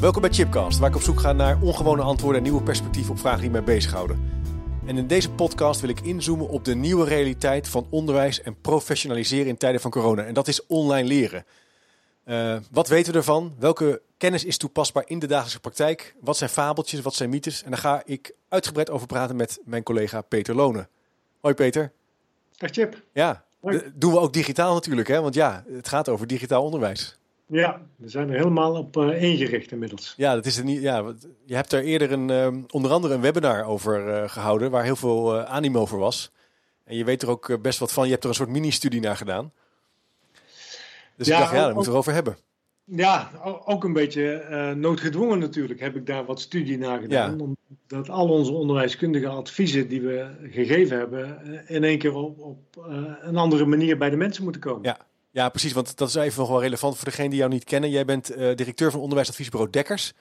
Welkom bij Chipcast, waar ik op zoek ga naar ongewone antwoorden en nieuwe perspectieven op vragen die mij bezighouden. En in deze podcast wil ik inzoomen op de nieuwe realiteit van onderwijs en professionaliseren in tijden van corona. En dat is online leren. Uh, wat weten we ervan? Welke kennis is toepasbaar in de dagelijkse praktijk? Wat zijn fabeltjes? Wat zijn mythes? En daar ga ik uitgebreid over praten met mijn collega Peter Lonen. Hoi Peter. Dag Chip. Ja, doen we ook digitaal natuurlijk, hè? Want ja, het gaat over digitaal onderwijs. Ja, we zijn er helemaal op uh, ingericht inmiddels. Ja, dat is niet. Ja, je hebt er eerder een, uh, onder andere een webinar over uh, gehouden, waar heel veel animo voor was. En je weet er ook best wat van. Je hebt er een soort mini-studie naar gedaan. Dus ja, ik dacht, ja, daar moeten we over hebben. Ja, ook een beetje noodgedwongen natuurlijk heb ik daar wat studie naar gedaan. Ja. Omdat al onze onderwijskundige adviezen die we gegeven hebben, in één keer op, op een andere manier bij de mensen moeten komen. Ja, ja, precies. Want dat is even nog wel relevant voor degene die jou niet kennen. Jij bent uh, directeur van onderwijsadviesbureau Dekkers.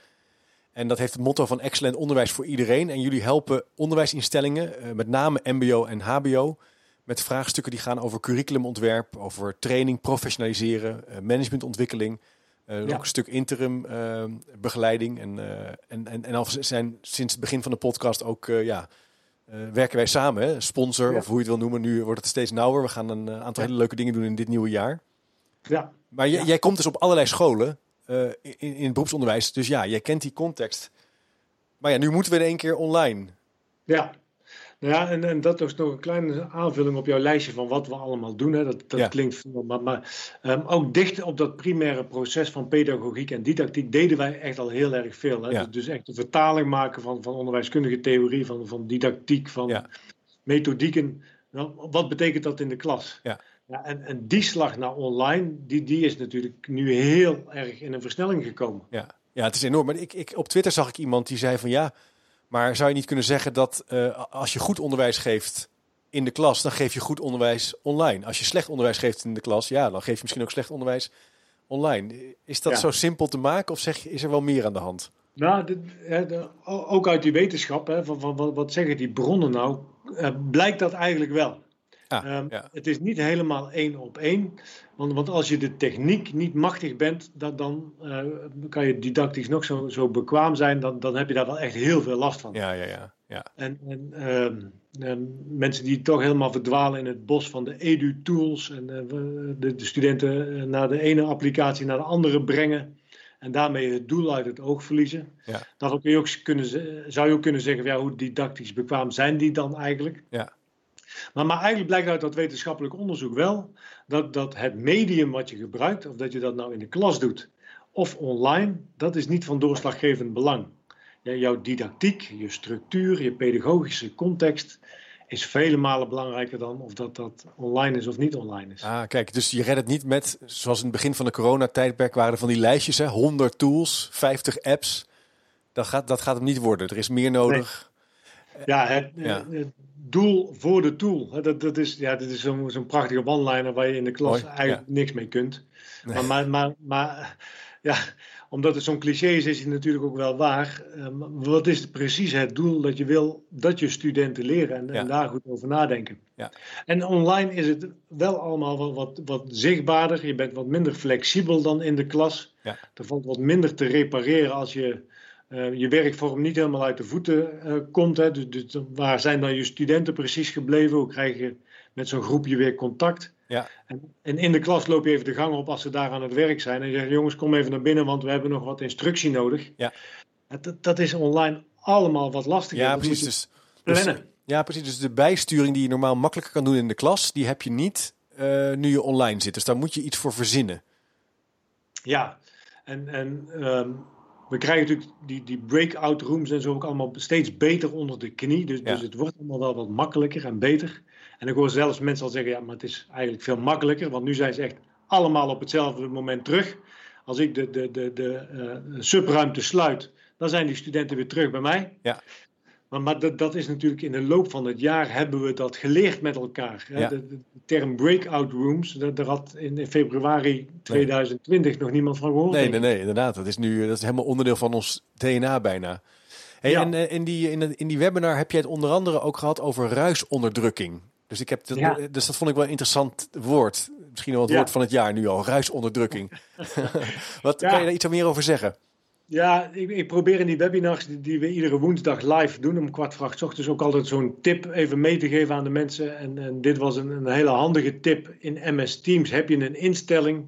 En dat heeft het motto van excellent onderwijs voor iedereen. En jullie helpen onderwijsinstellingen, uh, met name MBO en HBO, met vraagstukken die gaan over curriculumontwerp, over training, professionaliseren, uh, managementontwikkeling. Ja. Ook een stuk interim begeleiding. En, en, en, en al zijn sinds het begin van de podcast ook ja, uh, werken wij samen, hè? sponsor of hoe je het wil noemen. Nu wordt het steeds nauwer. We gaan een aantal hele leuke dingen doen in dit nieuwe jaar. Ja. Maar jij komt dus op allerlei scholen uh, in, in het beroepsonderwijs. Dus ja, jij kent die context. Maar ja, nu moeten we in één keer online. Ja, nou ja, en, en dat is nog een kleine aanvulling op jouw lijstje van wat we allemaal doen. Hè. Dat, dat klinkt maar, maar um, ook dicht op dat primaire proces van pedagogiek en didactiek deden wij echt al heel erg veel. Hè. Ja. Dus, dus echt de vertaling maken van, van onderwijskundige theorie, van, van didactiek, van ja. methodieken. Nou, wat betekent dat in de klas? Ja. Ja, en, en die slag naar online, die, die is natuurlijk nu heel erg in een versnelling gekomen. Ja, ja het is enorm. Maar ik, ik, op Twitter zag ik iemand die zei van ja, maar zou je niet kunnen zeggen dat uh, als je goed onderwijs geeft in de klas, dan geef je goed onderwijs online. Als je slecht onderwijs geeft in de klas, ja, dan geef je misschien ook slecht onderwijs online. Is dat ja. zo simpel te maken of zeg je, is er wel meer aan de hand? Nou, de, de, ook uit die wetenschap, hè, van, van, wat zeggen die bronnen nou, uh, blijkt dat eigenlijk wel. Ah, um, ja. Het is niet helemaal één op één. Want, want als je de techniek niet machtig bent, dat, dan uh, kan je didactisch nog zo, zo bekwaam zijn. Dan, dan heb je daar wel echt heel veel last van. Ja, ja, ja. ja. En, en um, um, mensen die toch helemaal verdwalen in het bos van de edu-tools. En uh, de, de, studenten naar de ene applicatie naar de andere brengen. En daarmee het doel uit het oog verliezen. Ja. Dan kun je ook kunnen, zou je ook kunnen zeggen, ja, hoe didactisch bekwaam zijn die dan eigenlijk? Ja. Maar, maar eigenlijk blijkt uit dat wetenschappelijk onderzoek wel dat, dat het medium wat je gebruikt, of dat je dat nou in de klas doet of online, dat is niet van doorslaggevend belang. Ja, jouw didactiek, je structuur, je pedagogische context is vele malen belangrijker dan of dat dat online is of niet online is. Ah, kijk, dus je redt het niet met, zoals in het begin van de coronatijdperk waren er van die lijstjes, hè, 100 tools, 50 apps. Dat gaat, dat gaat hem niet worden. Er is meer nodig. Nee. Ja, het, ja. het, doel voor de tool. Dat, dat is, ja, dit is zo'n prachtige one-liner waar je in de klas eigenlijk ja. niks mee kunt. Nee. Maar, maar, maar, maar, ja, omdat het zo'n cliché is, is het natuurlijk ook wel waar. Um, wat is precies het doel dat je wil dat je studenten leren en, ja. en daar goed over nadenken. Ja. En online is het wel allemaal wat, wat, wat zichtbaarder. Je bent wat minder flexibel dan in de klas. Er valt wat minder te repareren als je uh, je werkvorm niet helemaal uit de voeten uh, komt. Hè. Dus, dus, waar zijn dan je studenten precies gebleven? Hoe krijg je met zo'n groepje weer contact? Ja. En, en, in de klas loop je even de gang op als ze daar aan het werk zijn. En je zegt, jongens, kom even naar binnen, want we hebben nog wat instructie nodig. Ja. Dat, dat is online allemaal wat lastiger. Ja, precies. Dus, dus, ja, precies. Dus de bijsturing die je normaal makkelijker kan doen in de klas, die heb je niet uh, nu je online zit. Dus daar moet je iets voor verzinnen. Ja, en, en um, we krijgen natuurlijk die, die breakout rooms en zo ook allemaal steeds beter onder de knie. Dus, ja. dus het wordt allemaal wel wat makkelijker en beter. En ik hoor zelfs mensen al zeggen, ja, maar het is eigenlijk veel makkelijker. Want nu zijn ze echt allemaal op hetzelfde moment terug. als ik de, de, de, de uh, subruimte sluit, dan zijn die studenten weer terug bij mij. Ja. Maar, maar dat, dat, is natuurlijk in de loop van het jaar hebben we dat geleerd met elkaar. De, de, term breakout rooms, daar had in, februari 2020 nog niemand van gehoord. Nee, nee, nee, inderdaad. Dat is nu dat is helemaal onderdeel van ons DNA bijna. Hey, En uh, in, die, in, in die webinar heb je het onder andere ook gehad over ruisonderdrukking. Dus, ik heb dat, ja. dus dat vond ik wel een interessant woord. Misschien wel het woord van het jaar nu al, ruisonderdrukking. Wat kan je daar iets meer over zeggen? Ja, ik, ik, probeer in die webinars die, we iedere woensdag live doen, om kwart voor ochtends, ook altijd zo'n tip even mee te geven aan de mensen. En, en dit was een, een, hele handige tip. In MS Teams heb je een instelling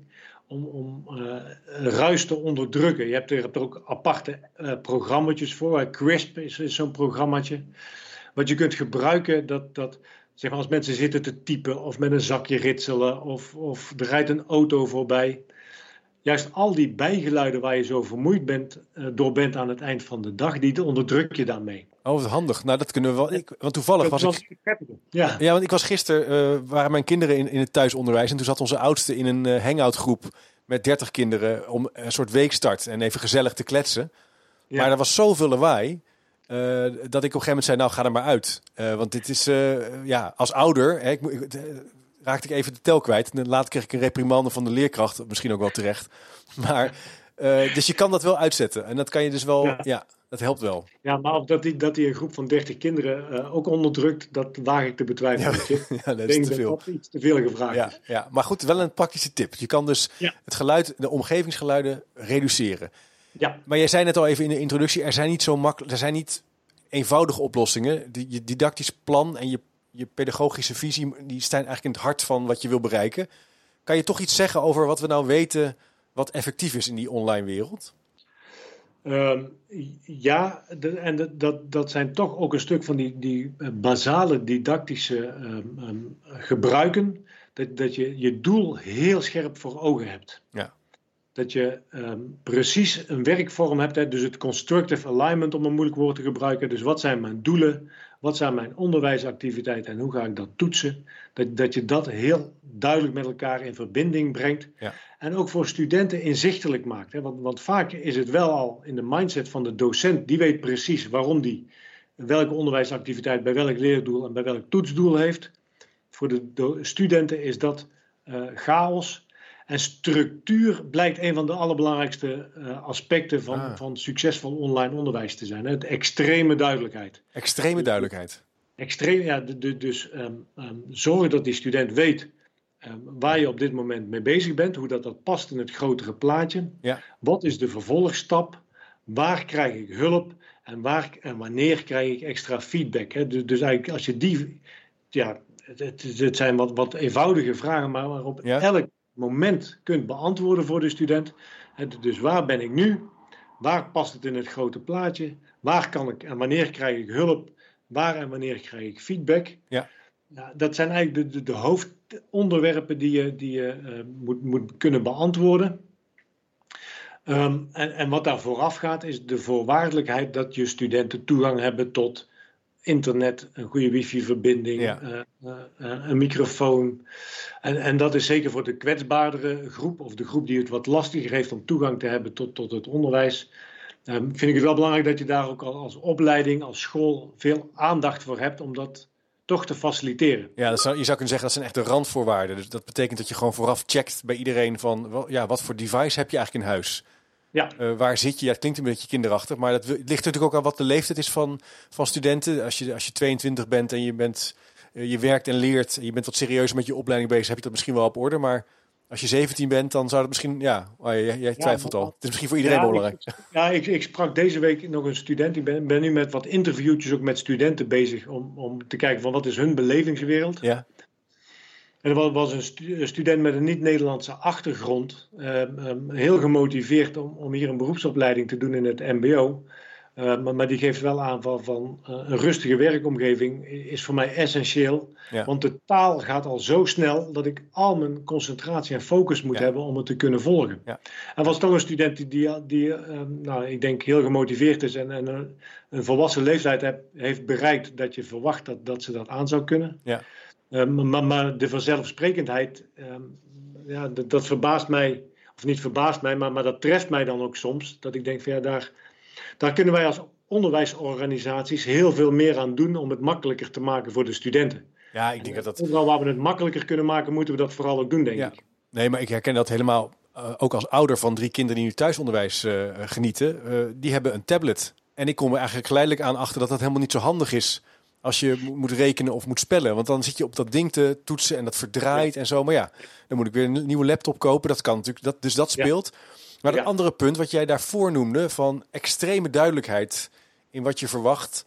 om, om uh, ruis te onderdrukken. Je hebt er, ook aparte uh, programma's voor. Crisp is, is zo'n programmaatje. Wat je kunt gebruiken, dat, dat zeg maar als mensen zitten te typen of met een zakje ritselen of, of er rijdt een auto voorbij juist al die bijgeluiden waar je zo vermoeid bent, uh, door bent aan het eind van de dag, die onderdruk je daarmee. Oh, handig. Nou, dat kunnen we wel. Ik, want toevallig was ik. Ja. ja, want ik was gisteren, uh, waren mijn kinderen in, in het thuisonderwijs. En toen zat onze oudste in een uh, hangout groep met 30 kinderen om een soort weekstart en even gezellig te kletsen. Ja. Maar er was zoveel lawaai. Uh, dat ik op een gegeven moment zei, nou ga er maar uit. Want dit is, ja, als ouder, hè, ik, raakte ik even de tel kwijt. En later kreeg ik een reprimande van de leerkracht, misschien ook wel terecht. Maar, uh, dus je kan dat wel uitzetten. En dat kan je dus wel, ja, ja dat helpt wel. Ja, maar of dat die, dat die een groep van 30 kinderen uh, ook onderdrukt, dat waag ik te betwijfelen. Ja, ja dat is denk te veel. Dat iets te veel gevraagd ja, is. Ja, maar goed, wel een praktische tip. Je kan dus het geluid, de omgevingsgeluiden reduceren. Ja. Maar jij zei net al even in de introductie, er zijn niet zo makkelijk, er zijn niet eenvoudige oplossingen. Die, je didactisch plan en je je pedagogische visie, die staan eigenlijk in het hart van wat je wil bereiken. Kan je toch iets zeggen over wat we nou weten wat effectief is in die online wereld? Um, ja, de, en de, dat, dat zijn toch ook een stuk van die, die uh, basale didactische um, um, gebruiken. Dat, dat je je doel heel scherp voor ogen hebt. Ja. Dat je precies een werkvorm hebt. Hè, dus het constructive alignment, om een moeilijk woord te gebruiken. Dus wat zijn mijn doelen? Wat zijn mijn onderwijsactiviteiten en hoe ga ik dat toetsen? Dat, dat je dat heel duidelijk met elkaar in verbinding brengt. Ja. En ook voor studenten inzichtelijk maakt. Hè? Want, want vaak is het wel al in de mindset van de docent, die weet precies waarom die welke onderwijsactiviteit bij welk leerdoel en bij welk toetsdoel heeft. Voor de studenten is dat uh, chaos. En structuur blijkt een van de allerbelangrijkste uh, aspecten van, ah. van succesvol online onderwijs te zijn. Hè? De extreme duidelijkheid. Extreme duidelijkheid. Extreem, ja, de, de, dus um, um, zorgen dat die student weet um, waar je op dit moment mee bezig bent, hoe dat, dat past in het grotere plaatje. Ja. Wat is de vervolgstap? Waar krijg ik hulp? En, waar, en wanneer krijg ik extra feedback? Hè? Dus, dus eigenlijk als je die, ja, het, het zijn wat, wat eenvoudige vragen, maar waarop ja. elk moment kunt beantwoorden voor de student. Dus waar ben ik nu? Waar past het in het grote plaatje? Waar kan ik en wanneer krijg ik hulp? Waar en wanneer krijg ik feedback? Ja. ja dat zijn eigenlijk de, de, de hoofdonderwerpen die je, die je uh, moet, moet kunnen beantwoorden. Um, en, en wat daar vooraf gaat, is de voorwaardelijkheid dat je studenten toegang hebben tot internet, een goede wifi-verbinding, ja. uh, uh, een microfoon. En, en dat is zeker voor de kwetsbaardere groep, of de groep die het wat lastiger heeft om toegang te hebben tot, tot het onderwijs. Um, vind ik het wel belangrijk dat je daar ook als opleiding, als school, veel aandacht voor hebt om dat toch te faciliteren. Ja, dat zou, je zou kunnen zeggen dat zijn echt de randvoorwaarden. Dus dat betekent dat je gewoon vooraf checkt bij iedereen van, ja, wat voor device heb je eigenlijk in huis? Ja. Uh, waar zit je? Ja, het klinkt een beetje kinderachtig, maar dat ligt natuurlijk ook aan wat de leeftijd is van, van studenten. Als je, als je 22 bent en je, bent, uh, je werkt en leert, en je bent wat serieuzer met je opleiding bezig, heb je dat misschien wel op orde. Maar als je 17 bent, dan zou het misschien, ja, oh, jij, jij twijfelt ja, al. Het is misschien voor iedereen ja, belangrijk. Ik, ja, ik, ik, sprak deze week nog een student. Ik ben, ben nu met wat interviewtjes ook met studenten bezig om, om te kijken van wat is hun belevingswereld. Ja. En er was een student met een niet-Nederlandse achtergrond, uh, um, heel gemotiveerd om, om, hier een beroepsopleiding te doen in het MBO. Uh, maar, maar, die geeft wel aan van, van uh, een rustige werkomgeving is voor mij essentieel. Ja. Want de taal gaat al zo snel dat ik al mijn concentratie en focus moet ja. hebben om het te kunnen volgen. Ja. Er was toch een student die, die, die nou, ik denk heel gemotiveerd is en, en een volwassen leeftijd heb, heeft bereikt dat je verwacht dat, dat ze dat aan zou kunnen. Ja. Uh, maar, maar, de vanzelfsprekendheid, uh, ja, dat, dat, verbaast mij. of niet verbaast mij, maar, maar dat treft mij dan ook soms. Dat ik denk van ja, daar, daar kunnen wij als onderwijsorganisaties heel veel meer aan doen om het makkelijker te maken voor de studenten. Ja, ik denk dat dat. Overal waar we het makkelijker kunnen maken, moeten we dat vooral ook doen, denk ik. Nee, maar ik herken dat helemaal. Uh, ook als ouder van drie kinderen die nu thuisonderwijs uh, genieten, uh, die hebben een tablet. En ik kom er eigenlijk geleidelijk aan achter dat dat helemaal niet zo handig is als je moet rekenen of moet spellen. Want dan zit je op dat ding te toetsen en dat verdraait en zo. Maar ja, dan moet ik weer een nieuwe laptop kopen. Dat kan natuurlijk. Dat, dus dat speelt. Maar het andere punt wat jij daarvoor noemde, van extreme duidelijkheid in wat je verwacht.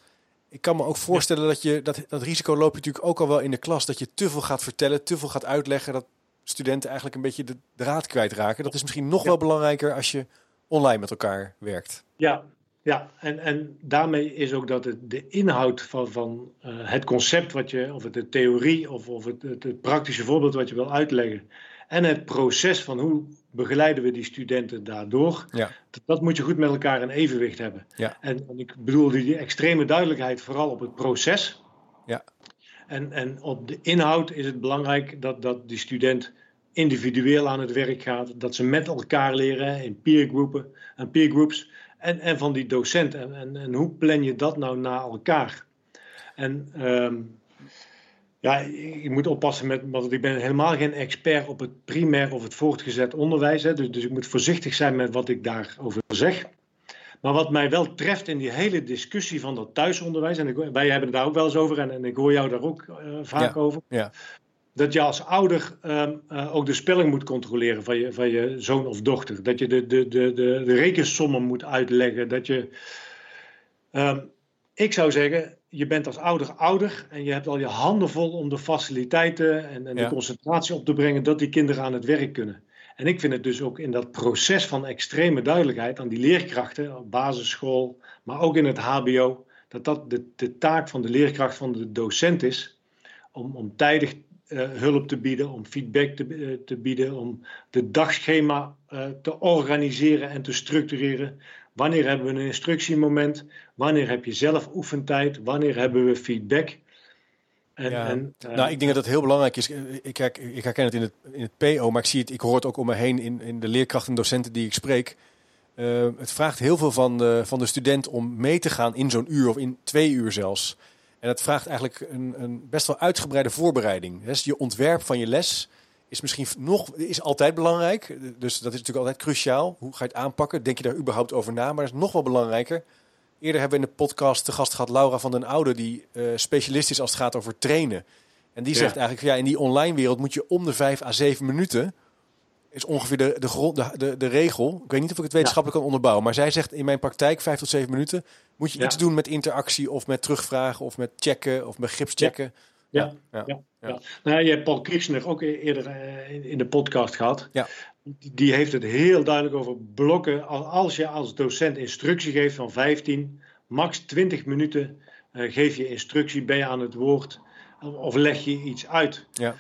Ik kan me ook voorstellen dat je dat, dat risico loop je natuurlijk ook al wel in de klas. Dat je te veel gaat vertellen, te veel gaat uitleggen. Dat studenten eigenlijk een beetje de draad kwijtraken. Dat is misschien nog wel belangrijker als je online met elkaar werkt. Ja, ja, en, en daarmee is ook dat het, de inhoud van, van uh, het concept wat je, of het de theorie of, of het, het, het, praktische voorbeeld wat je wil uitleggen. En het proces van hoe begeleiden we die studenten daardoor. Ja. Dat, dat moet je goed met elkaar in evenwicht hebben. Ja. En, en ik bedoel die extreme duidelijkheid vooral op het proces. Ja. En, en op de inhoud is het belangrijk dat, dat die student individueel aan het werk gaat. Dat ze met elkaar leren in peergroepen en peergroups en, en van die docent. En, en, en hoe plan je dat nou na elkaar? En um, ja, ik moet oppassen met, want ik ben helemaal geen expert op het primair of het voortgezet onderwijs. Hè, dus, dus ik moet voorzichtig zijn met wat ik daarover zeg. Maar wat mij wel treft in die hele discussie van dat thuisonderwijs, en ik, wij hebben het daar ook wel eens over, en, en ik hoor jou daar ook uh, vaak ja, over. Ja dat je als ouder um, uh, ook de spelling moet controleren van je, van je zoon of dochter. Dat je de, de, de, de, de rekensommen moet uitleggen. Dat je, um, ik zou zeggen, je bent als ouder ouder en je hebt al je handen vol om de faciliteiten en, en ja. de concentratie op te brengen dat die kinderen aan het werk kunnen. En ik vind het dus ook in dat proces van extreme duidelijkheid aan die leerkrachten, op basisschool, maar ook in het HBO, dat dat de, de taak van de leerkracht van de docent is om, om tijdig uh, hulp te bieden, om feedback te, uh, te bieden, om de dagschema uh, te organiseren en te structureren. Wanneer hebben we een instructiemoment? Wanneer heb je zelf oefentijd? Wanneer hebben we feedback? En, ja. en, nou, ik denk dat het heel belangrijk is. Ik, ik, ik herken het in het, in het PO, maar ik zie het, ik hoor het ook om me heen in, in de leerkrachten en docenten die ik spreek. het vraagt heel veel van de, van de student om mee te gaan in zo'n uur of in twee uur zelfs. En dat vraagt eigenlijk een, een best wel uitgebreide voorbereiding. Dus je ontwerp van je les is misschien nog is altijd belangrijk. Dus dat is natuurlijk altijd cruciaal. Hoe ga je het aanpakken? Denk je daar überhaupt over na? Maar dat is nog wel belangrijker. Eerder hebben we in de podcast de gast gehad Laura van den Oude, die uh, specialist is als het gaat over trainen. En die ja. zegt eigenlijk, ja, in die online wereld moet je om de vijf à zeven minuten is ongeveer de, de, grond, de, de, de regel. Ik weet niet of ik het wetenschappelijk kan onderbouwen. Maar zij zegt in mijn praktijk, vijf tot zeven minuten, moet je ja. iets doen met interactie of met terugvragen of met checken of met gipschecken. Ja, ja, ja. ja. Nou, je hebt Paul Kirchner ook e-, eerder uh, in de podcast gehad. Ja. Die heeft het heel duidelijk over blokken. Als je als docent instructie geeft van 15, max 20 minuten uh, geef je instructie, ben je aan het woord of leg je iets uit. Ja.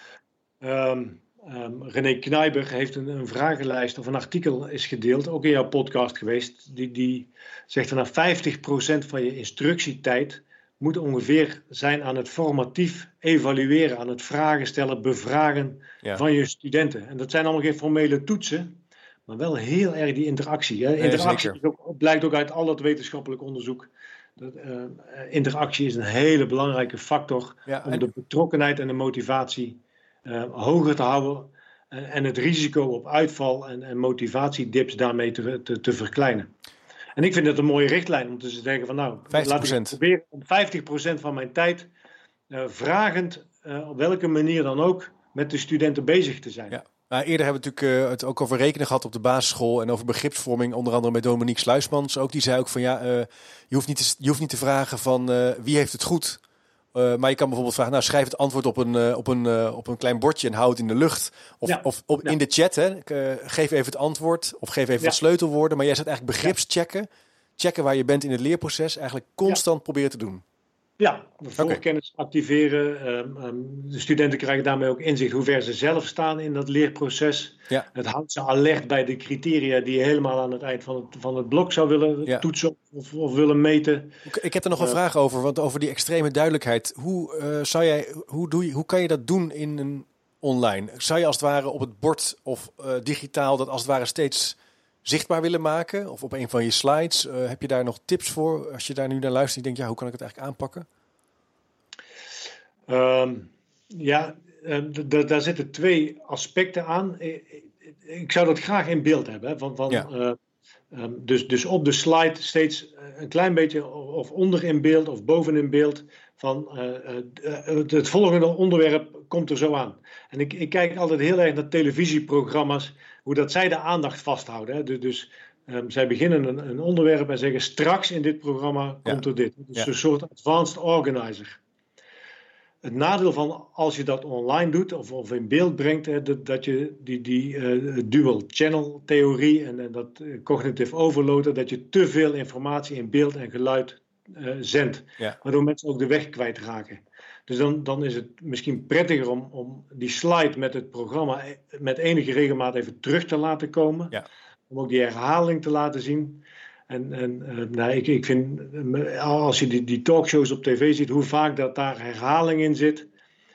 Um, Um, René Knijber heeft een, een, vragenlijst of een artikel is gedeeld, ook in jouw podcast geweest. Die, die zegt van nou 50% van je instructietijd moet ongeveer zijn aan het formatief evalueren, aan het vragen stellen, bevragen ja. van je studenten. En dat zijn allemaal geen formele toetsen, maar wel heel erg die interactie. Hè? Interactie nee, ook, blijkt ook uit al dat wetenschappelijk onderzoek. Dat, uh, interactie is een hele belangrijke factor ja, om de betrokkenheid en de motivatie hoger te houden en, en, het risico op uitval en, en motivatiedips daarmee te, te, te, verkleinen. En ik vind het een mooie richtlijn om te denken van nou, 50%. laat ik proberen om 50% van mijn tijd uh, vragend, uh, op welke manier dan ook, met de studenten bezig te zijn. Ja. Nou, eerder hebben we natuurlijk uh, het ook over rekenen gehad op de basisschool en over begripsvorming, onder andere met Dominique Sluismans. Ook die zei ook van ja, je, hoeft niet te, je hoeft niet te vragen van wie heeft het goed, uh, maar je kan bijvoorbeeld vragen, nou schrijf het antwoord op een, uh, op een, uh, op een klein bordje en houd het in de lucht. Of, ja. of op, ja. in de chat, hè. geef even het antwoord of geef even ja. wat sleutelwoorden. Maar jij zet eigenlijk begripschecken, checken waar je bent in het leerproces, eigenlijk constant proberen te doen. Ja, voorkennis okay. activeren. Um, um, de studenten krijgen daarmee ook inzicht hoe ver ze zelf staan in dat leerproces. Ja. Het houdt ze alert bij de criteria die je helemaal aan het eind van het, van het blok zou willen ja. toetsen of, of, willen meten. Ik heb er nog een uh, vraag over, want over die extreme duidelijkheid. Hoe, uh, zou jij, hoe, doe je, hoe kan je dat doen in een online? Zou je als het ware op het bord of digitaal dat als het ware steeds zichtbaar willen maken? Of op een van je slides? heb je daar nog tips voor als je daar nu naar luistert en denkt, ja, hoe kan ik het eigenlijk aanpakken? Ehm, ja, daar zitten twee aspecten aan. Ik zou dat graag in beeld hebben. Van, van, ja. Ehm, dus, dus op de slide steeds eh, een klein beetje of onder in beeld of boven in beeld van uh, het volgende onderwerp komt er zo aan. En ik, ik kijk altijd heel erg naar televisieprogramma's, hoe dat zij de aandacht vasthouden. Hè. Dus, um, zij beginnen een, een, onderwerp en zeggen straks in dit programma komt er dit. Dus een soort advanced organizer. Het nadeel van als je dat online doet of, of in beeld brengt, hè, dat, dat, je die, die uh, dual channel theorie en, en dat uh, cognitive overload, dat je te veel informatie in beeld en geluid uh, zendt. Waardoor mensen ook de weg kwijtraken. Dus dan, dan is het misschien prettiger om, om die slide met het programma met enige regelmaat even terug te laten komen. Ja. Om ook die herhaling te laten zien. En, en uh, nou, ik, ik vind, als je die, die talkshows op tv ziet, hoe vaak dat daar herhaling in zit.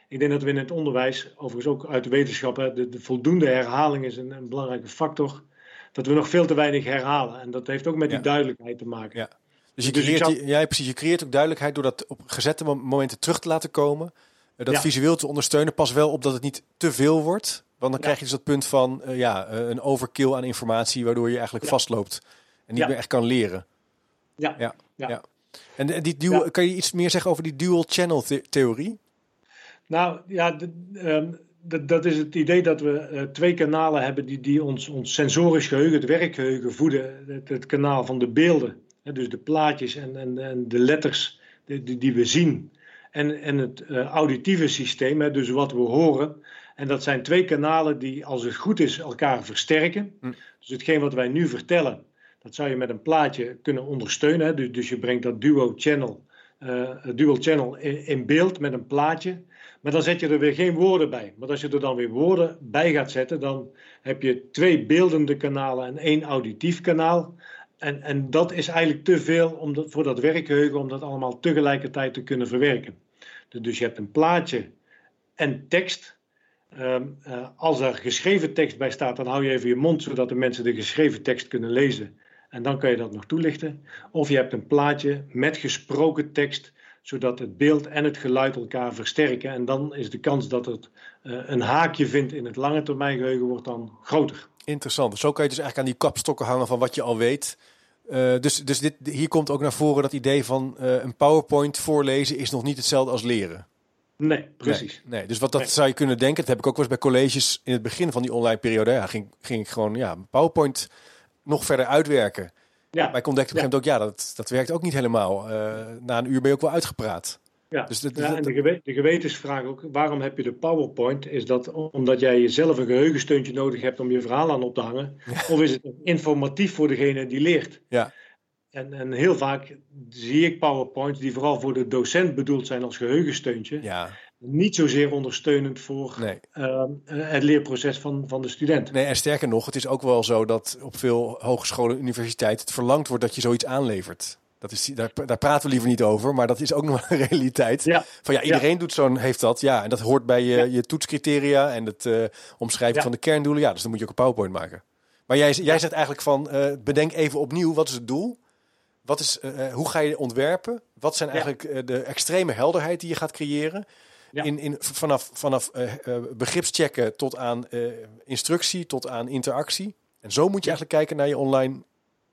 Ik denk dat we in het onderwijs, overigens ook uit de wetenschap, de, de voldoende herhaling is een, een, belangrijke factor. Dat we nog veel te weinig herhalen. En dat heeft ook met die duidelijkheid te maken. Ja. Dus je dus creëert, ja, precies, je creëert ook duidelijkheid door dat op gezette momenten terug te laten komen. Eh, dat visueel te ondersteunen. Pas wel op dat het niet te veel wordt. Want dan krijg je dus dat punt van uh, ja, een overkill aan informatie, waardoor je eigenlijk vastloopt. En niet meer echt kan leren. Ja. ja. ja. En die dual, kan je iets meer zeggen over die dual channel theorie? Nou ja, ehm, dat is het idee dat we eh, twee kanalen hebben die, die ons, ons sensorisch geheugen, het werkgeheugen voeden. Het, het kanaal van de beelden, dus de plaatjes en, en, en de letters die, die we zien. En, en het uh, auditieve systeem, hè, dus wat we horen. En dat zijn twee kanalen die, als het goed is, elkaar versterken. Hm. Dus hetgeen wat wij nu vertellen, dat zou je met een plaatje kunnen ondersteunen. Dus, dus je brengt dat duo channel, uh, dual channel in, in, beeld met een plaatje. Maar dan zet je er weer geen woorden bij. Maar als je er dan weer woorden bij gaat zetten, dan heb je twee beeldende kanalen en één auditief kanaal. En, en dat is eigenlijk te veel om dat, voor dat werkgeheugen om dat allemaal tegelijkertijd te kunnen verwerken. Dus je hebt een plaatje en tekst. Um, uh, als er geschreven tekst bij staat, dan hou je even je mond zodat de mensen de geschreven tekst kunnen lezen. En dan kan je dat nog toelichten. Of je hebt een plaatje met gesproken tekst, zodat het beeld en het geluid elkaar versterken. En dan is de kans dat het uh, een haakje vindt in het lange termijn geheugen wordt dan groter. Interessant. Zo kan je dus eigenlijk aan die kapstokken hangen van wat je al weet. Uh, dus dus dit, hier komt ook naar voren dat idee van uh, een PowerPoint voorlezen is nog niet hetzelfde als leren. Nee, precies. Nee, nee. dus wat dat zou je kunnen denken, dat heb ik ook wel eens bij colleges in het begin van die online periode. Ja, ging, ging ik gewoon ja, PowerPoint nog verder uitwerken. Ja. Maar ik ontdekte op een gegeven moment ook, ja, dat, dat werkt ook niet helemaal. Uh, na een uur ben je ook wel uitgepraat. Ja, dus ja en de, de gewetensvraag ook, waarom heb je de PowerPoint? Is dat omdat jij jezelf een geheugensteuntje nodig hebt om je verhaal aan op te hangen? Of is het informatief voor degene die leert? Ja. En, en heel vaak zie ik PowerPoints die vooral voor de docent bedoeld zijn als geheugensteuntje. Ja niet zozeer ondersteunend voor nee. Ehm, het leerproces van, van de student. Nee, en sterker nog, het is ook wel zo dat op veel hogescholen en universiteiten het verlangd wordt dat je zoiets aanlevert. Dat is, daar, daar praten we liever niet over, maar dat is ook nog een realiteit. Ja. Van ja, iedereen doet zo'n, heeft dat. Ja, en dat hoort bij je, je toetscriteria en het uh, omschrijven van de kerndoelen. Ja, dus dan moet je ook een PowerPoint maken. Maar jij, jij zegt eigenlijk van, uh, bedenk even opnieuw, wat is het doel? Wat is, uh, hoe ga je ontwerpen? Wat zijn eigenlijk de extreme helderheid die je gaat creëren? In, in, vanaf vanaf begripschecken tot aan instructie, tot aan interactie. En zo moet je eigenlijk kijken naar je online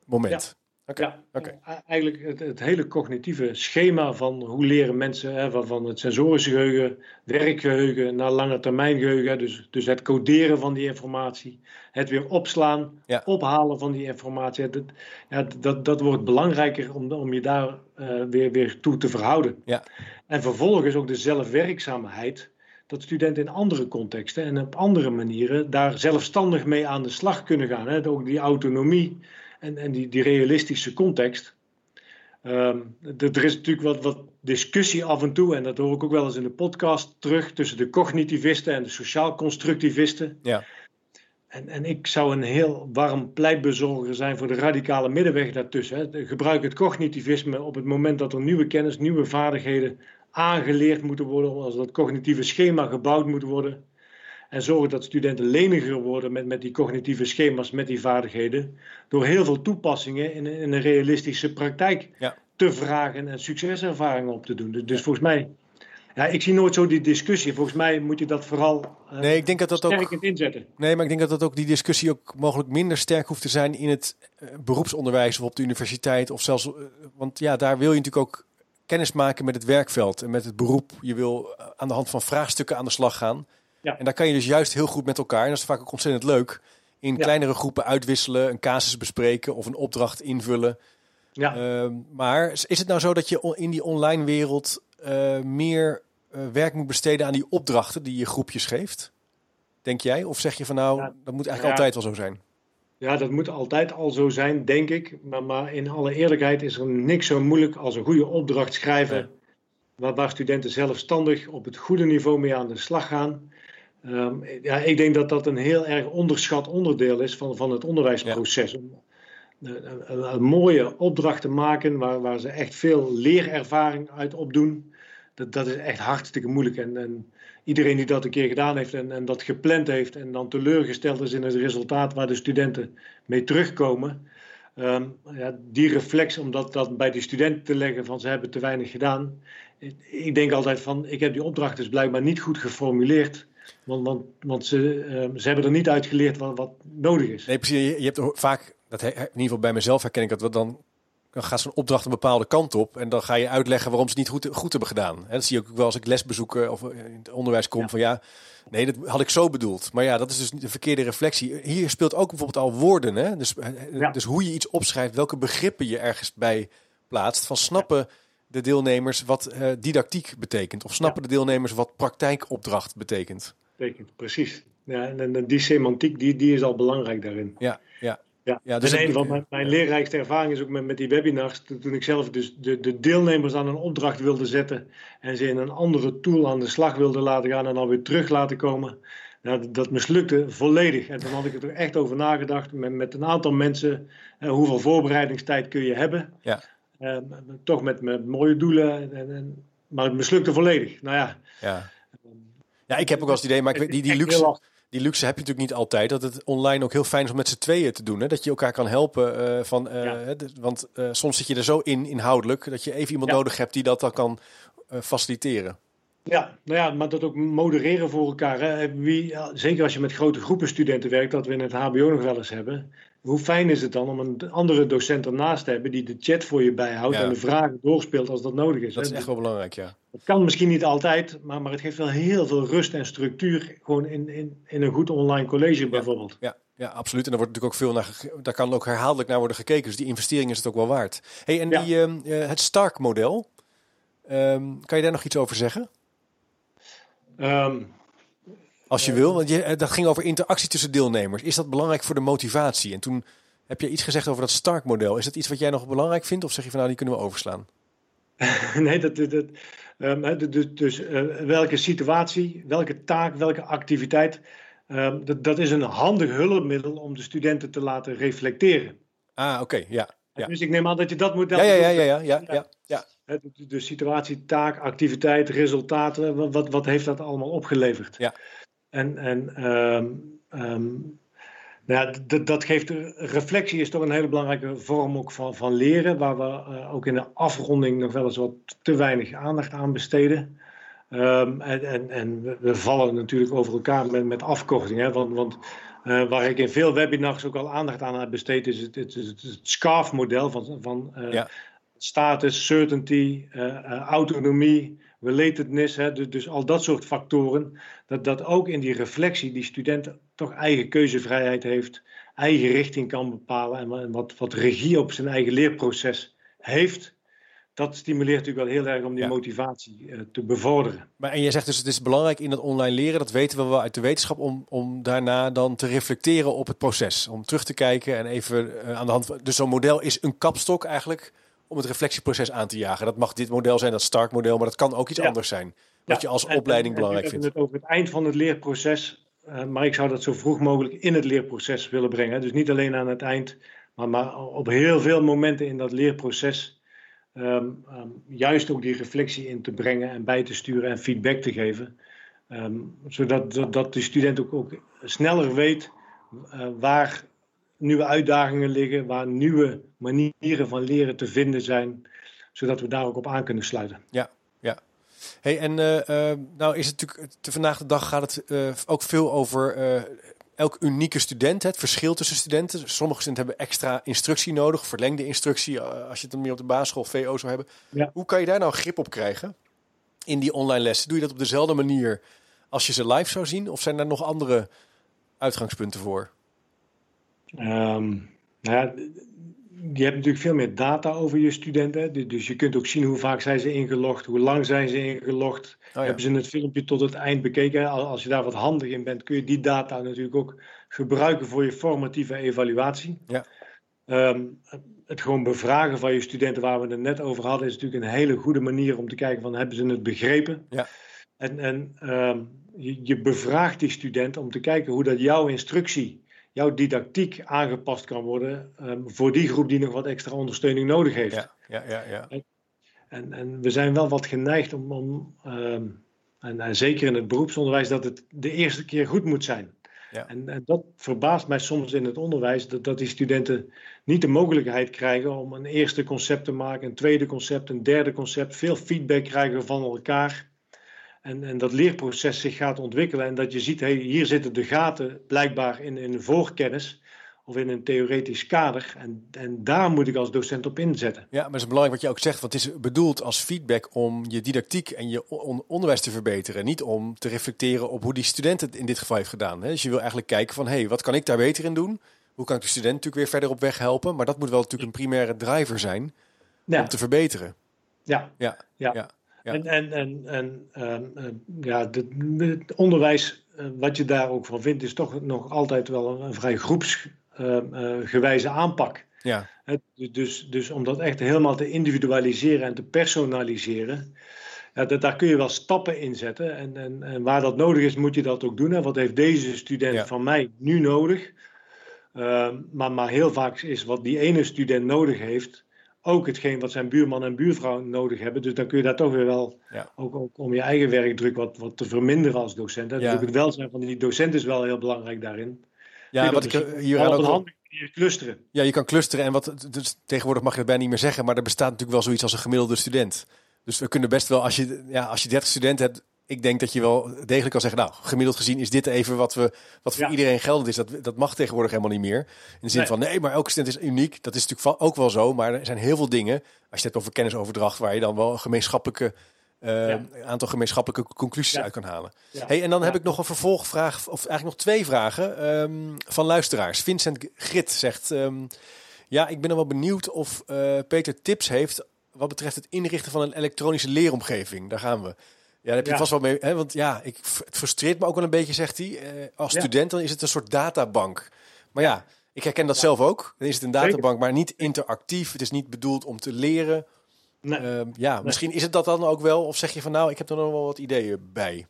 moment. Ja. Okay. ja, eigenlijk het, het, hele cognitieve schema van hoe leren mensen, hè, van, van het sensorische geheugen, werkgeheugen naar lange termijn geheugen. Dus, dus het coderen van die informatie, het weer opslaan, ja. ophalen van die informatie. Dat, ja, dat, dat wordt belangrijker om, om je daar uh, weer, weer toe te verhouden. Ja. En vervolgens ook de zelfwerkzaamheid. Dat studenten in andere contexten en op andere manieren daar zelfstandig mee aan de slag kunnen gaan. Hè. Ook die autonomie en, en die, die realistische context. Um, er is natuurlijk wat, wat discussie af en toe, en dat hoor ik ook wel eens in de podcast terug, tussen de cognitivisten en de sociaal-constructivisten. Ja. En, en ik zou een heel warm pleitbezorger zijn voor de radicale middenweg daartussen. Hè. Gebruik het cognitivisme op het moment dat er nieuwe kennis, nieuwe vaardigheden aangeleerd moeten worden, als dat cognitieve schema gebouwd moet worden. En zorgen dat studenten leniger worden met, met die cognitieve schema's, met die vaardigheden. Door heel veel toepassingen in, in een realistische praktijk ja. te vragen en succeservaringen op te doen. Dus, dus volgens mij ja, ik zie nooit zo die discussie. Volgens mij moet je dat vooral uh, nee, ik denk dat dat sterk ook, inzetten. Nee, maar ik denk dat dat ook die discussie ook mogelijk minder sterk hoeft te zijn in het uh, beroepsonderwijs of op de universiteit. Of zelfs, uh, want ja, daar wil je natuurlijk ook kennis maken met het werkveld en met het beroep. Je wil aan de hand van vraagstukken aan de slag gaan. Ja. En daar kan je dus juist heel goed met elkaar, en dat is vaak ook ontzettend leuk, in kleinere groepen uitwisselen, een casus bespreken of een opdracht invullen. Ja. Ehm, maar is het nou zo dat je in die online wereld uh, meer uh, werk moet besteden aan die opdrachten die je groepjes geeft? Denk jij? Of zeg je van nou, dat moet eigenlijk altijd wel zo zijn? Ja, dat moet altijd al zo zijn, denk ik. Maar, maar in alle eerlijkheid is er niks zo moeilijk als een goede opdracht schrijven. Waar, waar, studenten zelfstandig op het goede niveau mee aan de slag gaan. Um, ja, ik denk dat dat een heel erg onderschat onderdeel is van, van het onderwijsproces. Ja. Om een, een, mooie opdracht te maken waar, waar ze echt veel leerervaring uit opdoen dat, dat is echt hartstikke moeilijk. En, en iedereen die dat een keer gedaan heeft en, en dat gepland heeft en dan teleurgesteld is in het resultaat waar de studenten mee terugkomen. Um, ja, die reflex om dat, dat bij de studenten te leggen van ze hebben te weinig gedaan. Ik denk altijd van ik heb die opdracht dus blijkbaar niet goed geformuleerd. Want, want, want ze, um, ze hebben er niet uitgeleerd wat, wat nodig is. Nee, precies. Je, je hebt vaak, dat, in ieder geval bij mezelf herken ik dat, we dan dan gaat zo'n opdracht een bepaalde kant op. En dan ga je uitleggen waarom ze het niet goed, goed hebben gedaan. En dat zie je ook wel als ik lesbezoeken of in het onderwijs kom. Van ja, nee, dat had ik zo bedoeld. Maar ja, dat is dus de verkeerde reflectie. Hier speelt ook bijvoorbeeld al woorden. Hè? Dus, eh, dus hoe je iets opschrijft, welke begrippen je ergens bij plaatst. Van snappen de deelnemers wat uh, didactiek betekent. Of snappen de deelnemers wat praktijkopdracht betekent. Betekent, precies. Ja, en, en die semantiek die, die is al belangrijk daarin. Ja, ja. Ja, ja dus een van mijn, mijn leerrijkste ervaringen is ook met, met die webinars. Toen, ik zelf dus de, de deelnemers aan een opdracht wilde zetten en ze in een andere tool aan de slag wilde laten gaan en dan weer terug laten komen. Nou, dat mislukte volledig. En toen had ik er echt over nagedacht met, met een aantal mensen. Eh, hoeveel voorbereidingstijd kun je hebben? Ja. Eh, toch met, met mooie doelen. En, en, maar het mislukte volledig. Nou ja. Ja, ja ik heb ook wel eens het idee, maar ik weet die, die luxe die luxe heb je natuurlijk niet altijd. Dat het online ook heel fijn is om met z'n tweeën te doen. Hè? Dat je elkaar kan helpen. Uh, van, uh, Want uh, soms zit je er zo in inhoudelijk dat je even iemand nodig hebt die dat dan kan faciliteren. Ja, nou ja, maar dat ook modereren voor elkaar. Hè. Wie, zeker als je met grote groepen studenten werkt, dat we in het HBO nog wel eens hebben hoe fijn is het dan om een andere docent ernaast te hebben die de chat voor je bijhoudt en de vragen doorspeelt als dat nodig is. Dat is echt wel belangrijk, ja. Het kan misschien niet altijd, maar, maar het geeft wel heel veel rust en structuur gewoon in, in, in een goed online college bijvoorbeeld. Ja. Ja, absoluut. En daar wordt natuurlijk ook veel naar, daar kan ook herhaaldelijk naar worden gekeken. Dus die investering is het ook wel waard. Hey, en die, uh, het Stark-model, um, kan je daar nog iets over zeggen? Um, als je wil, want je, eh, dat ging over interactie tussen deelnemers. Is dat belangrijk voor de motivatie? En toen heb je iets gezegd over dat Stark-model. Is dat iets wat jij nog belangrijk vindt? Of zeg je van nou, die kunnen we overslaan? nee, dat, dat, um, dus uh, welke situatie, welke taak, welke activiteit. Um, dat, dat is een handig hulpmiddel om de studenten te laten reflecteren. Ah, oké, ja, ja. Dus ik neem aan dat je dat model. Ja, ja, ja, ja, ja, ja, ja. De, de situatie, taak, activiteit, resultaten. Wat, wat heeft dat allemaal opgeleverd? Ja. En, en um, um, nou ja, dat geeft reflectie is toch een hele belangrijke vorm ook van, van leren, waar we uh, ook in de afronding nog wel eens wat te weinig aandacht aan besteden. Um, en, en, en, we vallen natuurlijk over elkaar met, met afkortingen. Want, want uh, waar ik in veel webinars ook al aandacht aan heb besteed, is het, het, het, het SCARF-model van, van uh, ja. Status, certainty, autonomie, relatedness, hè, dus, dus, al dat soort factoren, dat, dat ook in die reflectie die student toch eigen keuzevrijheid heeft, eigen richting kan bepalen en wat, wat regie op zijn eigen leerproces heeft. Dat stimuleert natuurlijk wel heel erg om die motivatie uh, te bevorderen. Maar en je zegt dus het is belangrijk in dat online leren, dat weten we wel uit de wetenschap, om, om daarna dan te reflecteren op het proces. Om terug te kijken en even uh, aan de hand. Dus zo'n model is een kapstok eigenlijk om het reflectieproces aan te jagen. Dat mag dit model zijn, dat Stark-model, maar dat kan ook iets anders zijn. Wat je als opleiding belangrijk vindt. Het over het eind van het leerproces, uh, maar ik zou dat zo vroeg mogelijk in het leerproces willen brengen. Dus niet alleen aan het eind, maar, maar op heel veel momenten in dat leerproces. Um, um, juist ook die reflectie in te brengen en bij te sturen en feedback te geven. Ehm, zodat dat de student ook, ook sneller weet waar nieuwe uitdagingen liggen, waar nieuwe manieren van leren te vinden zijn, zodat we daar ook op aan kunnen sluiten. Ja, ja. Hey, en uh, nou is het natuurlijk, te vandaag de dag gaat het uh, ook veel over elk unieke student, het verschil tussen studenten. Sommige studenten hebben extra instructie nodig, verlengde instructie, als je het meer op de basisschool VO zou hebben. Ja. Hoe kan je daar nou grip op krijgen in die online lessen? Doe je dat op dezelfde manier als je ze live zou zien, of zijn er nog andere uitgangspunten voor? Um, nou ja, je hebt natuurlijk veel meer data over je studenten. Dus je kunt ook zien hoe vaak zijn ze ingelogd, hoe lang zijn ze ingelogd. Oh Hebben ze het filmpje tot het eind bekeken? Als je daar wat handig in bent, kun je die data natuurlijk ook gebruiken voor je formatieve evaluatie. Ja. Um, het gewoon bevragen van je studenten, waar we het net over hadden, is natuurlijk een hele goede manier om te kijken van hebben ze het begrepen. Ja. En, en um, je, je bevraagt die student om te kijken hoe dat jouw instructie jouw didactiek aangepast kan worden um, voor die groep die nog wat extra ondersteuning nodig heeft. Ja, ja, ja. ja. En, en we zijn wel wat geneigd om, om um, en, en, zeker in het beroepsonderwijs, dat het de eerste keer goed moet zijn. Ja. En, en, dat verbaast mij soms in het onderwijs, dat, dat die studenten niet de mogelijkheid krijgen om een eerste concept te maken, een tweede concept, een derde concept, veel feedback krijgen van elkaar. En, en dat leerproces zich gaat ontwikkelen. En dat je ziet, hey, hier zitten de gaten blijkbaar in, in een voorkennis of in een theoretisch kader. En, en daar moet ik als docent op inzetten. Ja, maar het is belangrijk wat je ook zegt, want het is bedoeld als feedback om je didactiek en je onderwijs te verbeteren. Niet om te reflecteren op hoe die student het in dit geval heeft gedaan. Dus je wil eigenlijk kijken van, hé, hey, wat kan ik daar beter in doen? Hoe kan ik de student natuurlijk weer verder op weg helpen? Maar dat moet wel natuurlijk een primaire driver zijn om te verbeteren. Ja, ja, ja. ja. En, en, en, en ehm, eh, ja, het onderwijs, eh, wat je daar ook van vindt, is toch nog altijd wel een, vrij groepsgewijze ehm, aanpak. Ja. dus, dus om dat echt helemaal te individualiseren en te personaliseren, ja, dat, daar kun je wel stappen in zetten. En, en, en waar dat nodig is, moet je dat ook doen. En wat heeft deze student van mij nu nodig? Ehm, maar, maar heel vaak is wat die ene student nodig heeft, ook hetgeen wat zijn buurman en buurvrouw nodig hebben. Dus dan kun je daar toch weer wel, ook, ook, om je eigen werkdruk wat, wat te verminderen als docent. Dus ook het welzijn van die docent is wel heel belangrijk daarin. Ja, wat ik hier aan ook... Clusteren. Ja, je kan clusteren en wat, dus tegenwoordig mag je het bijna niet meer zeggen, maar er bestaat natuurlijk wel zoiets als een gemiddelde student. Dus we kunnen best wel, als je, ja, als je 30 studenten hebt, ik denk dat je wel degelijk kan zeggen, nou, gemiddeld gezien is dit even wat, we, wat voor iedereen geldend is. Dat, dat mag tegenwoordig helemaal niet meer. In de zin van, nee, maar elke student is uniek. Dat is natuurlijk ook wel zo, maar er zijn heel veel dingen, als je het hebt over kennisoverdracht, waar je dan wel een gemeenschappelijke, uh, aantal gemeenschappelijke conclusies uit kan halen. Hey, en dan heb ik nog een vervolgvraag, of eigenlijk nog twee vragen um, van luisteraars. Vincent Grit zegt, um, ja, ik ben er wel benieuwd of uh, Peter tips heeft wat betreft het inrichten van een elektronische leeromgeving. Daar gaan we. Ja, daar heb je vast wel mee. Hè? Want ja, ik, het frustreert me ook wel een beetje, zegt hij. Eh, als student dan is het een soort databank. Maar ja, ik herken dat zelf ook. Dan is het een databank, maar niet interactief. Het is niet bedoeld om te leren. Nee. Ehm, ja, misschien is het dat dan ook wel. Of zeg je van nou, ik heb er nog wel wat ideeën bij.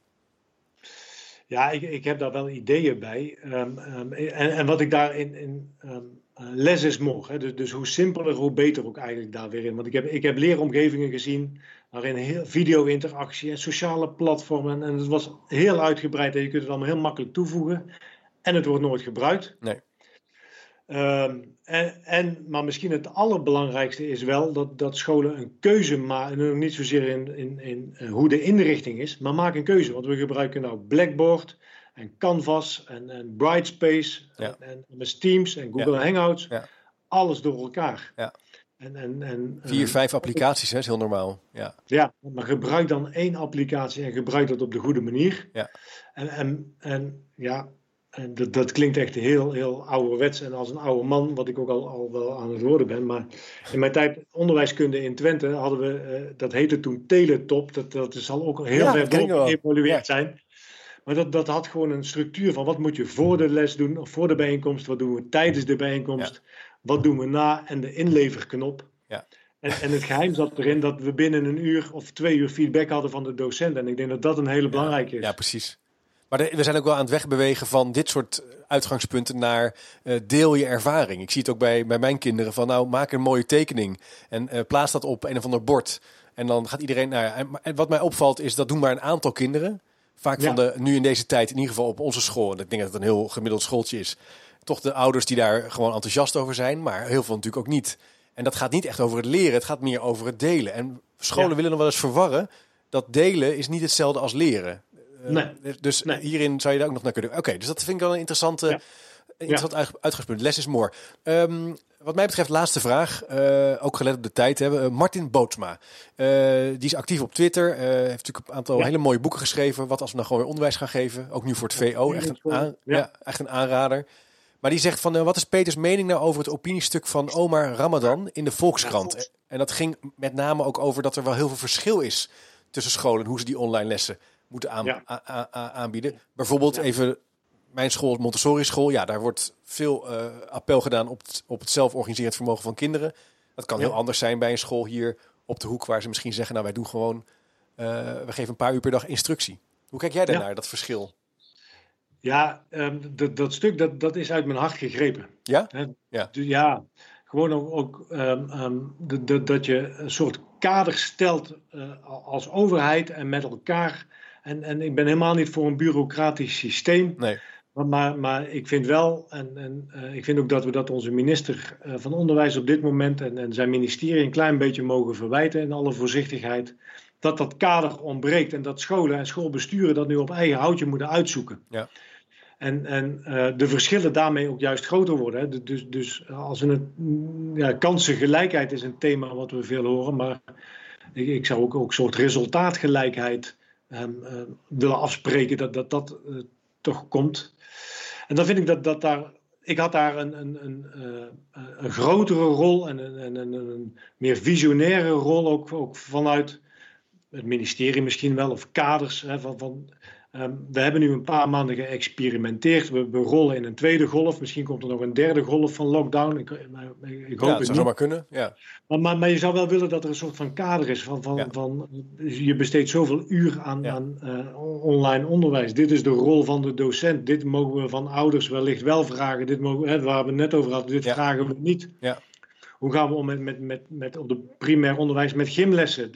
Ja, ik, ik heb daar wel ideeën bij. Um, um, en, en wat ik daarin in, uh, les is morgen. Dus, dus hoe simpeler, hoe beter ook eigenlijk daar weer in. Want ik heb, ik heb leeromgevingen gezien waarin heel video-interactie en sociale platformen. En het was heel uitgebreid en je kunt het allemaal heel makkelijk toevoegen. En het wordt nooit gebruikt. Nee. Um, en, en, maar misschien het allerbelangrijkste is wel dat, dat scholen een keuze maken. En niet zozeer in, in, in, in hoe de inrichting is, maar maak een keuze. Want we gebruiken nou Blackboard, en Canvas en, en Brightspace en, en, Teams en Google Hangouts. Ja. Alles door elkaar. Ja. En, en, en, Vier, vijf applicaties, hè, is heel normaal. Ja. ja, maar gebruik dan één applicatie en gebruik dat op de goede manier. Ja. En, en, en ja, en dat, dat klinkt echt heel, heel ouderwets en als een oude man, wat ik ook al, al wel aan het worden ben. Maar in mijn tijd onderwijskunde in Twente hadden we, uh, dat heette toen Teletop. Dat, dat zal ook heel ja, ver geëvolueerd zijn. Maar dat, dat had gewoon een structuur van wat moet je voor de les doen, of voor de bijeenkomst, wat doen we tijdens de bijeenkomst, wat doen we na en de inleverknop. Ja. En, en het geheim zat erin dat we binnen een uur of twee uur feedback hadden van de docent. En ik denk dat dat een hele belangrijke is. Ja, precies. Maar we zijn ook wel aan het wegbewegen van dit soort uitgangspunten naar uh, deel je ervaring. Ik zie het ook bij, bij mijn kinderen van nou maak een mooie tekening en uh, plaats dat op een of ander bord. En dan gaat iedereen naar. En wat mij opvalt is dat doen maar een aantal kinderen. vaak van de, nu in deze tijd, in ieder geval op onze school, en ik denk dat het een heel gemiddeld schooltje is, toch de ouders die daar gewoon enthousiast over zijn, maar heel veel natuurlijk ook niet. En dat gaat niet echt over het leren, het gaat meer over het delen. En scholen willen nog wel eens verwarren dat delen is niet hetzelfde als leren. Eh, dus hierin zou je daar ook nog naar kunnen. Oké, dus dat vind ik wel een interessante, interessant uitgangspunt. Les is more. Ehm, wat mij betreft, laatste vraag. Uh, ook gelet op de tijd hebben. Uh, Martin Bootsma. Uh, die is actief op Twitter. heeft natuurlijk een aantal hele mooie boeken geschreven. Wat als we nou gewoon weer onderwijs gaan geven. Ook nu voor het VO. Echt een, ja. echt een aanrader. Maar die zegt van, wat is Peters mening nou over het opiniestuk van Omar Ramadan in de Volkskrant? En dat ging met name ook over dat er wel heel veel verschil is tussen scholen. Hoe ze die online lessen moeten aan, aanbieden. Bijvoorbeeld even mijn school, Montessori school, ja, daar wordt veel uh, appel gedaan op het, op het zelforganiserend vermogen van kinderen. Dat kan heel anders zijn bij een school hier op de hoek, waar ze misschien zeggen, nou wij doen gewoon, uh, we geven een paar uur per dag instructie. Hoe kijk jij daarnaar, dat verschil? Ja, um, dat, dat stuk dat, dat is uit mijn hart gegrepen. Ja? ja. ja, gewoon ook, ook um, um, de, de, dat je een soort kader stelt uh, als overheid en met elkaar. En, en ik ben helemaal niet voor een bureaucratisch systeem. Nee. Maar, maar ik vind wel, en, en uh, ik vind ook dat we dat onze minister uh, van Onderwijs op dit moment en, en zijn ministerie een klein beetje mogen verwijten in alle voorzichtigheid. Dat dat kader ontbreekt en dat scholen en schoolbesturen dat nu op eigen houtje moeten uitzoeken. Ja. En, en uh, de verschillen daarmee ook juist groter worden. Hè. Dus, dus als we het, ja, kansengelijkheid is een thema wat we veel horen, maar ik, ik zou ook, een soort resultaatgelijkheid um, willen afspreken, dat dat, dat toch komt. En dan vind ik dat, dat daar. Ik had daar een, een, een, een grotere rol en een, een, een, meer visionaire rol ook, ook vanuit het ministerie misschien wel, of kaders. Hè, van, van, Ehm, we hebben nu een paar maanden geëxperimenteerd. We, we, rollen in een tweede golf. Misschien komt er nog een derde golf van lockdown. Ik, ik hoop ja, dat zou maar kunnen. Ja. Maar, maar, maar, je zou wel willen dat er een soort van kader is. Van, van, van, je besteedt zoveel uur aan, aan uh, online onderwijs. Dit is de rol van de docent. Dit mogen we van ouders wellicht wel vragen. Dit mogen, hè, waar we het net over hadden, dit vragen we niet. Ja. Hoe gaan we om met, met, met, met op het primair onderwijs met gymlessen?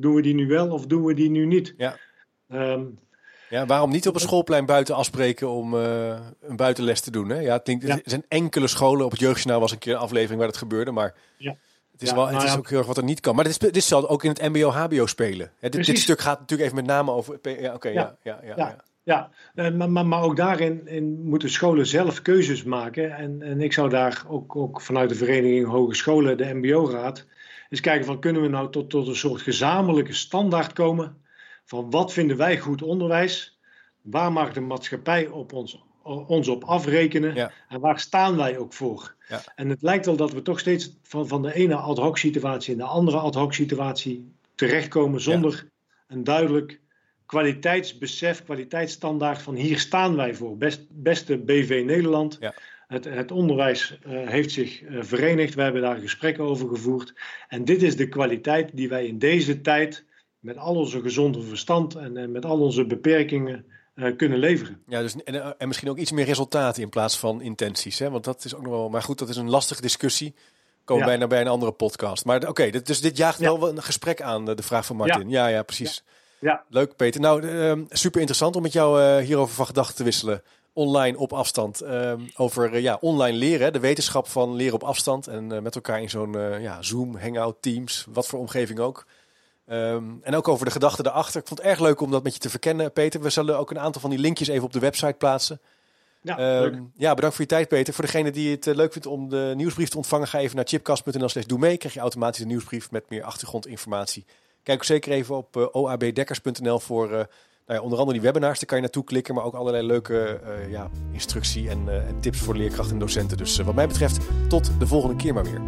Doen we die nu wel of doen we die nu niet? Ja. Um, ja, waarom niet op een schoolplein buiten afspreken om uh, een buitenles te doen? Hè? Ja, het Er zijn enkele scholen. Op het jeugdjournaal was een keer een aflevering waar het gebeurde. Maar ja. het is, wel, het is ook heel erg wat er niet kan. Maar dit, is, dit zal ook in het mbo-hbo spelen. Hè, dit, dit, stuk gaat natuurlijk even met name over... Ja, oké, ja. Ja, ja, ja, ja. Eh, maar, maar, maar, ook daarin in moeten scholen zelf keuzes maken. En, en ik zou daar ook, ook vanuit de Vereniging Hogescholen, de MBO-raad, eens kijken van kunnen we nou tot, tot een soort gezamenlijke standaard komen van wat vinden wij goed onderwijs? Waar mag de maatschappij op ons, ons op afrekenen? En waar staan wij ook voor? Ja. En het lijkt wel dat we toch steeds van, van de ene ad hoc situatie in de andere ad hoc situatie terechtkomen zonder een duidelijk kwaliteitsbesef, kwaliteitsstandaard van hier staan wij voor. Best, beste BV Nederland. Ja. Het, het, onderwijs uh, heeft zich uh, verenigd. We hebben daar gesprekken over gevoerd. En dit is de kwaliteit die wij in deze tijd met al onze gezonde verstand en, en met al onze beperkingen uh, kunnen leveren. Ja, dus, en, eh, en, misschien ook iets meer resultaten in plaats van intenties. Hè? Want dat is ook nog wel. Maar goed, dat is een lastige discussie. Komen ja. bijna bij een andere podcast. Maar oké, okay, dus dit jaagt ja. wel een gesprek aan, de vraag van Martin. Ja, ja, precies. Ja. Leuk, Peter. Nou, uh, super interessant om met jou uh, hierover van gedachten te wisselen. Online op afstand. Ehm, over ja, online leren, de wetenschap van leren op afstand. En met elkaar in zo'n ja, Zoom, Hangout, Teams, wat voor omgeving ook. Um, en ook over de gedachten erachter. Ik vond het erg leuk om dat met je te verkennen, Peter. We zullen ook een aantal van die linkjes even op de website plaatsen. Ja, um, ja bedankt voor je tijd, Peter. Voor degene die het uh, leuk vindt om de nieuwsbrief te ontvangen, ga even naar chipcast.nl slash doe mee. Krijg je automatisch een nieuwsbrief met meer achtergrondinformatie. Kijk ook zeker even op uh, oabdekkers.nl voor uh, nou ja, onder andere die webinars. Daar kan je naartoe klikken, maar ook allerlei leuke ja, instructie en, en tips voor leerkrachten en docenten. Dus wat mij betreft, tot de volgende keer maar weer.